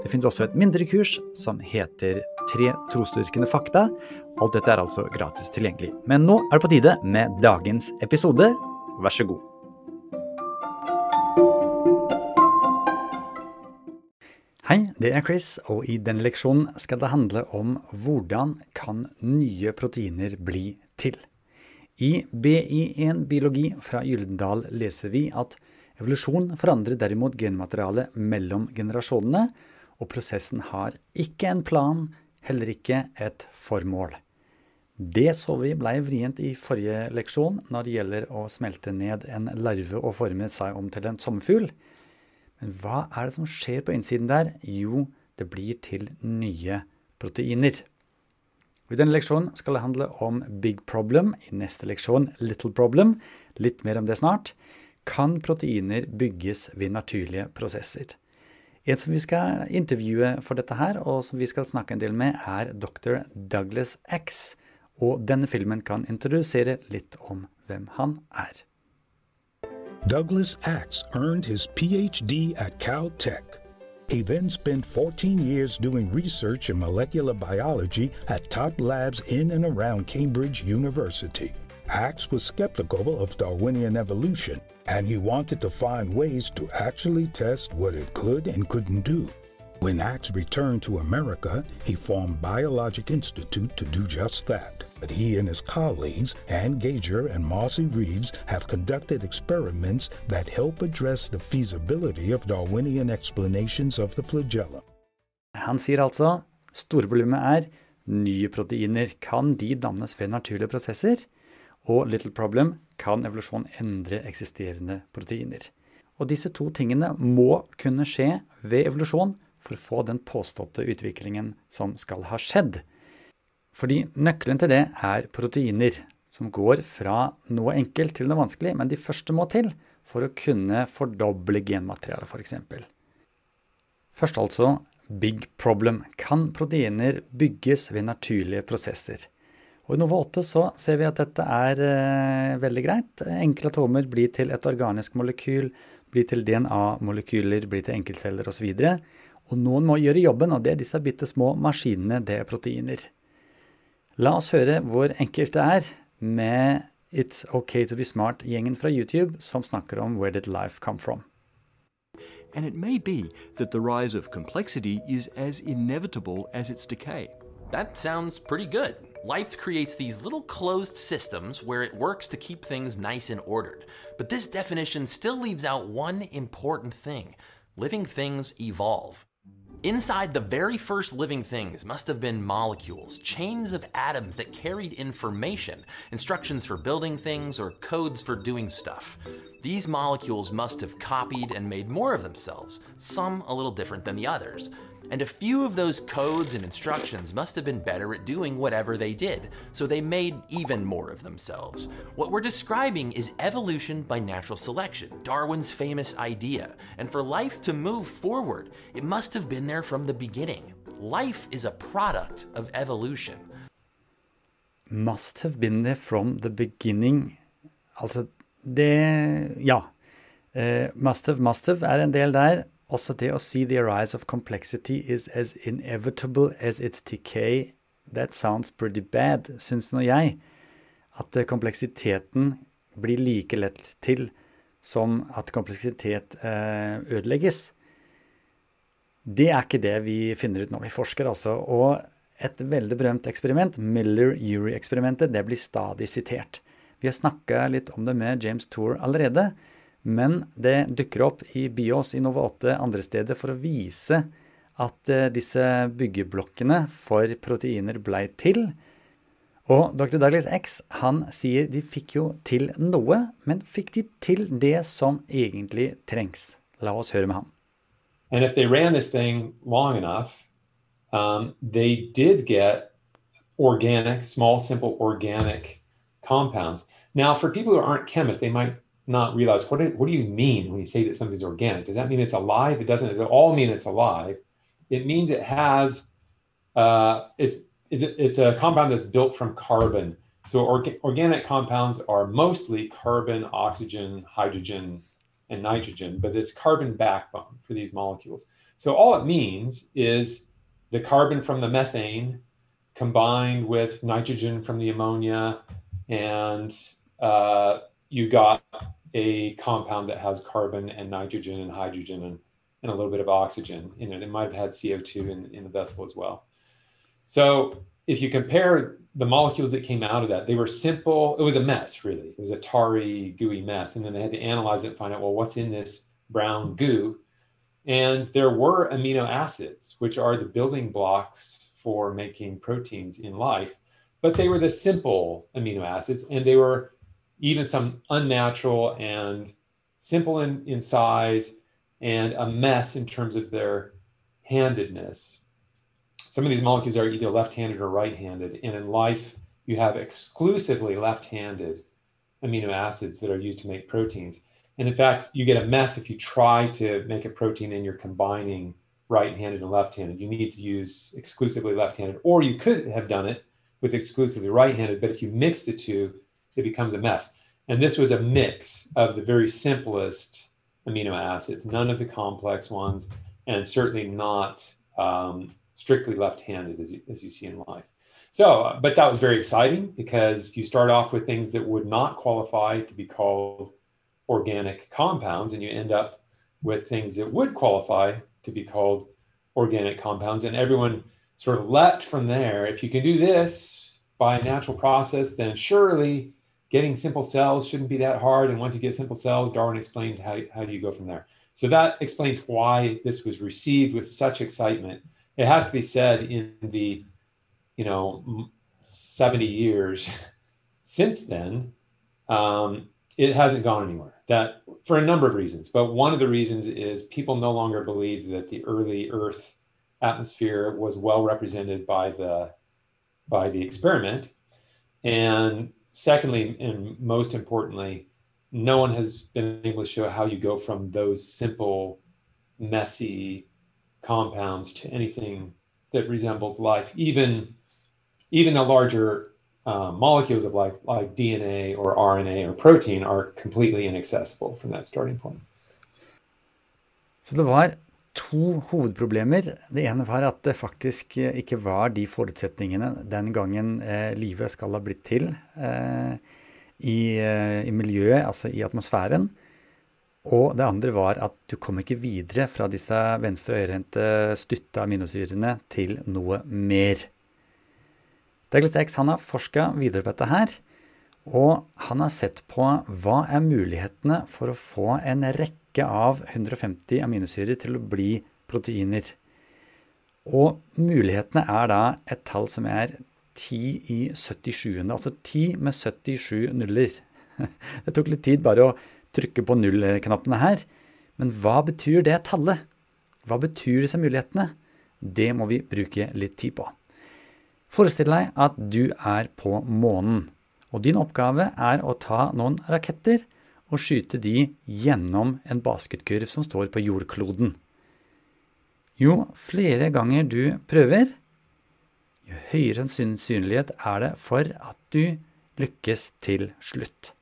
Det finnes også et mindre kurs som heter Tre trosdyrkende fakta. Alt dette er altså gratis tilgjengelig. Men nå er det på tide med dagens episode. Vær så god. Hei, det er Chris, og i denne leksjonen skal det handle om hvordan kan nye proteiner bli til. I BI1 biologi fra Gyldendal leser vi at evolusjon forandrer derimot genmaterialet mellom generasjonene, og prosessen har ikke en plan, heller ikke et formål. Det så vi blei vrient i forrige leksjon når det gjelder å smelte ned en larve og forme seg om til en sommerfugl. Men hva er det som skjer på innsiden der? Jo, det blir til nye proteiner. I denne leksjonen skal det handle om big problem. I neste leksjon little problem. Litt mer om det snart. Kan proteiner bygges ved naturlige prosesser? En som vi skal intervjue for dette her, og som vi skal snakke en del med, er dr. Douglas X. Og denne filmen kan introdusere litt om hvem han er. Douglas Axe earned his PhD at Caltech. He then spent 14 years doing research in molecular biology at top labs in and around Cambridge University. Axe was skeptical of Darwinian evolution, and he wanted to find ways to actually test what it could and couldn't do. When Axe returned to America, he formed Biologic Institute to do just that. But he and his colleagues, Ann Gager and Marcy Reeves, have conducted experiments that help address the feasibility of Darwinian explanations of the flagellum. Han sier altså store problemet er nye proteiner. Kan de dannes ved naturlige prosesser? Og little problem kan evolusjon endre eksisterende proteiner. Og disse to tingene må kunne skje ved evolusjon for å få den påståtte utviklingen som skal ha skjedd. Fordi nøkkelen til det er proteiner, som går fra noe enkelt til noe vanskelig, men de første må til for å kunne fordoble genmaterialet, f.eks. Først altså big problem. Kan proteiner bygges ved naturlige prosesser? Og I Nova 8 så ser vi at dette er eh, veldig greit. Enkle atomer blir til et organisk molekyl, blir til DNA-molekyler, blir til enkeltceller osv. Og, og noen må gjøre jobben, og det er disse bitte små maskinene, det er proteiner. La oss høre hvor enkelt det er med It's OK to be smart-gjengen fra YouTube som snakker om Where did life come from? And it may be that the rise of complexity is as inevitable as its decay. That sounds pretty good. Life creates these little closed systems where it works to keep things nice and ordered. But this definition still leaves out one important thing living things evolve. Inside the very first living things must have been molecules, chains of atoms that carried information, instructions for building things or codes for doing stuff. These molecules must have copied and made more of themselves, some a little different than the others. And a few of those codes and instructions must have been better at doing whatever they did, so they made even more of themselves. What we're describing is evolution by natural selection, Darwin's famous idea. And for life to move forward, it must have been there from the beginning. Life is a product of evolution. Must have been there from the beginning. Altså, det Ja. Uh, must have, must have er en del der. Også det å si 'the arise of complexity is as inevitable as its decay', that sounds pretty bad, syns nå jeg. At kompleksiteten blir like lett til som at kompleksitet eh, ødelegges. Det er ikke det vi finner ut når vi forsker, altså. Og et veldig berømt eksperiment, Miller-Urey-eksperimentet, det blir stadig sitert. Vi har snakka litt om det med James Tour allerede. Men det dukker opp i Bios i Nova 8 andre steder for å vise at eh, disse byggeblokkene for proteiner blei til. Og dr. Douglas X han sier de fikk jo til noe, men fikk de til det som egentlig trengs? La oss høre med ham. And if they ran this thing long enough, um, they did get organic, small, simple organic compounds Now, for people who aren't chemists, they might not realize what do, what do you mean when you say that something's organic? Does that mean it's alive? It doesn't at all mean it's alive. It means it has uh, it's it's a compound that's built from carbon. So orga- organic compounds are mostly carbon, oxygen, hydrogen, and nitrogen, but it's carbon backbone for these molecules. So all it means is the carbon from the methane combined with nitrogen from the ammonia, and uh, you got a compound that has carbon and nitrogen and hydrogen and, and a little bit of oxygen in it. It might have had CO2 in, in the vessel as well. So if you compare the molecules that came out of that, they were simple. It was a mess, really. It was a tarry, gooey mess. And then they had to analyze it and find out, well, what's in this brown goo? And there were amino acids, which are the building blocks for making proteins in life, but they were the simple amino acids, and they were even some unnatural and simple in, in size and a mess in terms of their handedness. Some of these molecules are either left handed or right handed. And in life, you have exclusively left handed amino acids that are used to make proteins. And in fact, you get a mess if you try to make a protein and you're combining right handed and left handed. You need to use exclusively left handed, or you could have done it with exclusively right handed. But if you mix the two, it becomes a mess. And this was a mix of the very simplest amino acids, none of the complex ones, and certainly not um, strictly left-handed as you, as you see in life. So, but that was very exciting because you start off with things that would not qualify to be called organic compounds, and you end up with things that would qualify to be called organic compounds. And everyone sort of leapt from there. If you can do this by a natural process, then surely getting simple cells shouldn't be that hard. And once you get simple cells, Darwin explained how, how do you go from there. So that explains why this was received with such excitement. It has to be said in the, you know, 70 years since then, um, it hasn't gone anywhere. That for a number of reasons, but one of the reasons is people no longer believe that the early Earth atmosphere was well represented by the by the experiment, and secondly, and most importantly, no one has been able to show how you go from those simple, messy compounds to anything that resembles life, even even the larger uh, molecules of life, like DNA or RNA or protein, are completely inaccessible from that starting point. So the to hovedproblemer. Det ene var at det faktisk eh, ikke var de forutsetningene den gangen eh, livet skal ha blitt til eh, i, eh, i, miljøet, altså i atmosfæren. Og det andre var at du kom ikke videre fra disse venstre- og høyrehendte stutta aminosyrene til noe mer. Douglas X han har forska videre på dette her, og han har sett på hva er mulighetene for å få en rekke av 150 aminosyrer til å bli proteiner. Og mulighetene er da et tall som er 10 i 77. Altså 10 med 77 nuller. Det tok litt tid bare å trykke på nullknappene her. Men hva betyr det tallet? Hva betyr disse mulighetene? Det må vi bruke litt tid på. Forestill deg at du er på månen, og din oppgave er å ta noen raketter og skyte de gjennom en basketkurv som står på jordkloden. Jo flere ganger du prøver, jo høyere sannsynlighet er det for at du lykkes til slutt.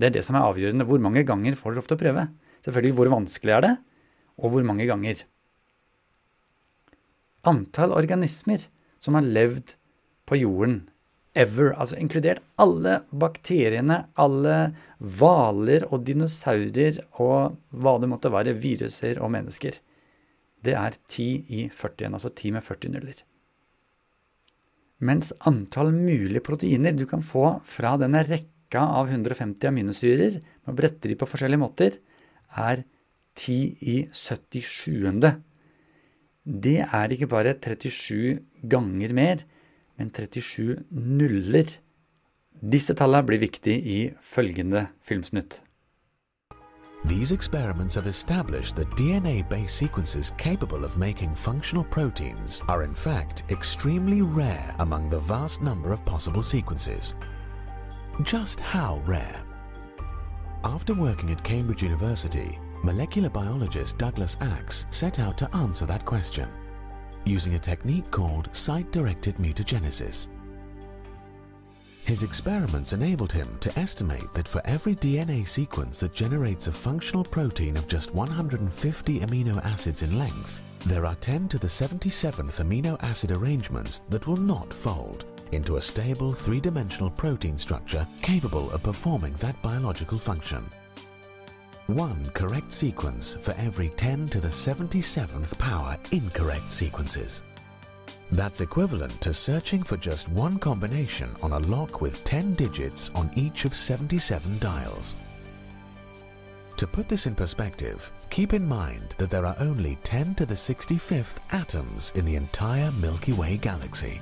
Det er det som er avgjørende. Hvor mange ganger får til å prøve? Selvfølgelig hvor vanskelig er det, og hvor mange ganger. Antall organismer som har levd på jorden ever, altså inkludert alle bakteriene, alle hvaler og dinosaurer og hva det måtte være, viruser og mennesker. Det er 10 i 40, altså 10 med 40 nuller. Mens antall mulige proteiner du kan få fra denne rekka av 150 aminosyrer, med å brette de på forskjellige måter, er 10 i 77. Det er ikke bare 37 ganger mer, men 37 nuller. Disse tallene blir viktig i følgende filmsnutt. These experiments have established that DNA-based sequences capable of making functional proteins are in fact extremely rare among the vast number of possible sequences. just how rare? After working at Cambridge University, molecular biologist Douglas Axe set out to answer that question using a technique called site-directed mutagenesis. His experiments enabled him to estimate that for every DNA sequence that generates a functional protein of just 150 amino acids in length, there are 10 to the 77th amino acid arrangements that will not fold into a stable three-dimensional protein structure capable of performing that biological function. One correct sequence for every 10 to the 77th power incorrect sequences. That's equivalent to searching for just one combination on a lock with 10 digits on each of 77 dials. To put this in perspective, keep in mind that there are only 10 to the 65th atoms in the entire Milky Way galaxy.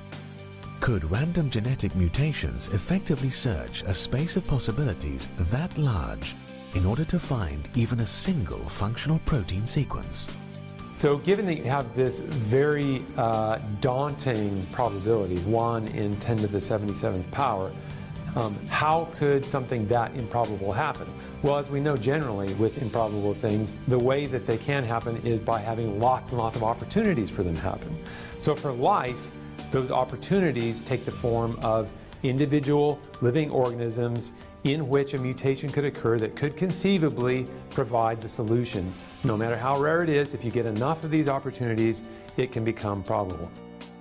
Could random genetic mutations effectively search a space of possibilities that large in order to find even a single functional protein sequence? So, given that you have this very uh, daunting probability, 1 in 10 to the 77th power, um, how could something that improbable happen? Well, as we know generally with improbable things, the way that they can happen is by having lots and lots of opportunities for them to happen. So, for life, those opportunities take the form of individual living organisms in which a mutation could occur that could conceivably provide the solution. No matter how rare it is, if you get enough of these opportunities, it can become probable.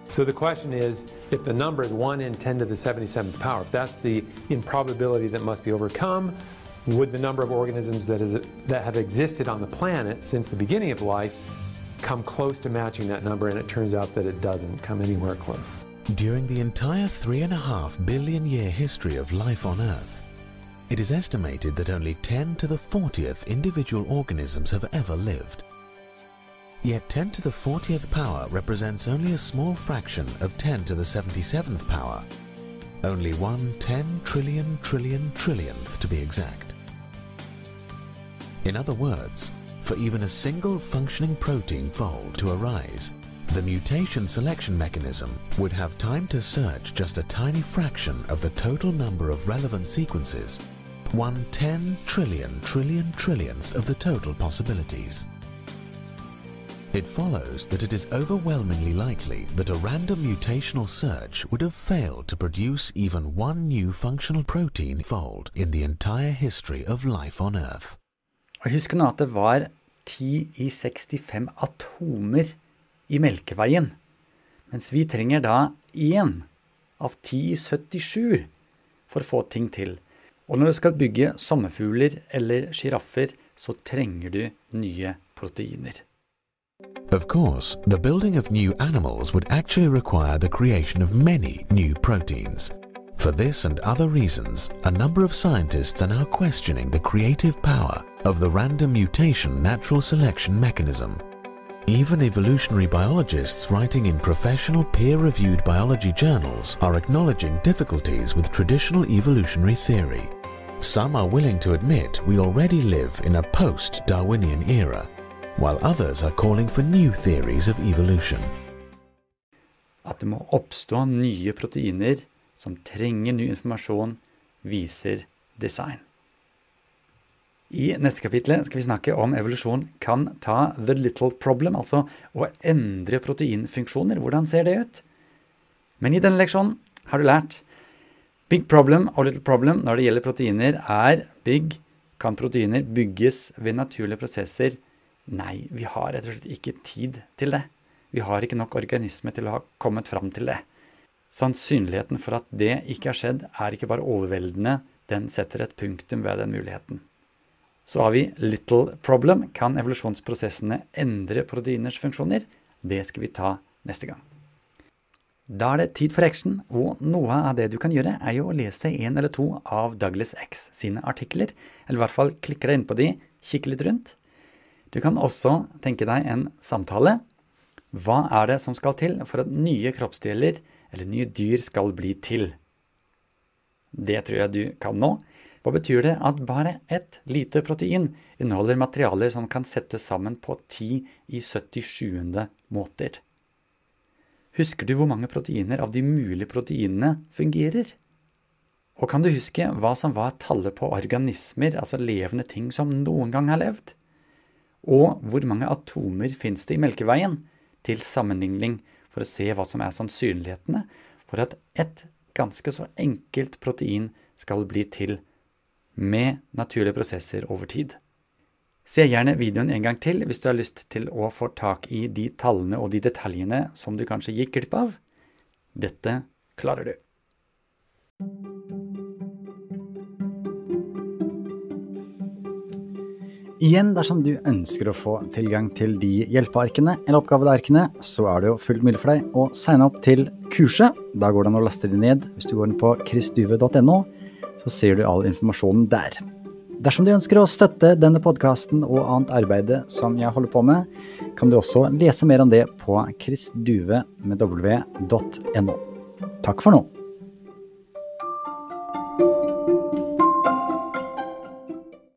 So the question is, if the number is 1 in 10 to the 77th power, if that's the improbability that must be overcome, would the number of organisms that, is, that have existed on the planet since the beginning of life come close to matching that number? And it turns out that it doesn't come anywhere close. During the entire three and a half billion year history of life on Earth, it is estimated that only 10 to the 40th individual organisms have ever lived. Yet 10 to the 40th power represents only a small fraction of 10 to the 77th power, only one 10 trillion trillion trillionth to be exact. In other words, for even a single functioning protein fold to arise, the mutation selection mechanism would have time to search just a tiny fraction of the total number of relevant sequences, one 10 trillion trillion trillionth of the total possibilities. It follows that it is overwhelmingly likely that a random mutational search would have failed to produce even one new functional protein fold in the entire history of life on Earth. Husk nå at det var 10 i 65 atomer i Melkeveien, mens vi trenger da 1 av 10 i 77 for å få ting til. Og når du skal bygge sommerfugler eller sjiraffer, så trenger du nye proteiner. Of course, the building of new animals would actually require the creation of many new proteins. For this and other reasons, a number of scientists are now questioning the creative power of the random mutation natural selection mechanism. Even evolutionary biologists writing in professional peer-reviewed biology journals are acknowledging difficulties with traditional evolutionary theory. Some are willing to admit we already live in a post-Darwinian era, while others are calling for new theories of evolution. At det må oppstå nye proteiner som trenger ny informasjon, viser design. I neste kapittel skal vi snakke om evolusjon kan ta the little problem, altså å endre proteinfunksjoner. Hvordan ser det ut? Men i denne leksjonen har du lært big problem og little problem når det gjelder proteiner, er big. Kan proteiner bygges ved naturlige prosesser? Nei, vi har rett og slett ikke tid til det. Vi har ikke nok organisme til å ha kommet fram til det. Sannsynligheten for at det ikke har skjedd, er ikke bare overveldende, den setter et punktum ved den muligheten. Så har vi little problem. Kan evolusjonsprosessene endre proteiners funksjoner? Det skal vi ta neste gang. Da er det tid for action, og noe av det du kan gjøre, er jo å lese en eller to av Douglas X sine artikler, eller i hvert fall klikke deg inn på de, kikke litt rundt. Du kan også tenke deg en samtale. Hva er det som skal til for at nye kroppsdeler eller nye dyr skal bli til? Det tror jeg du kan nå. Hva betyr det at bare ett lite protein inneholder materialer som kan settes sammen på 10 i 77. måter? Husker du hvor mange proteiner av de mulige proteinene fungerer? Og kan du huske hva som var tallet på organismer, altså levende ting som noen gang har levd? Og hvor mange atomer fins det i Melkeveien, til sammenligning for å se hva som er sannsynlighetene for at et ganske så enkelt protein skal bli til med naturlige prosesser over tid. Se gjerne videoen en gang til hvis du har lyst til å få tak i de tallene og de detaljene som du kanskje gikk glipp av. Dette klarer du. Igjen, dersom du ønsker å få tilgang til de hjelpearkene eller oppgavearkene, så er det jo fullt mulig for deg å signe opp til kurset. Da går det an å laste det ned. Hvis du går inn på chrisduve.no, så ser du all informasjonen der. Dersom du ønsker å støtte denne podkasten og annet arbeid som jeg holder på med, kan du også lese mer om det på chrisduve.no. Takk for nå.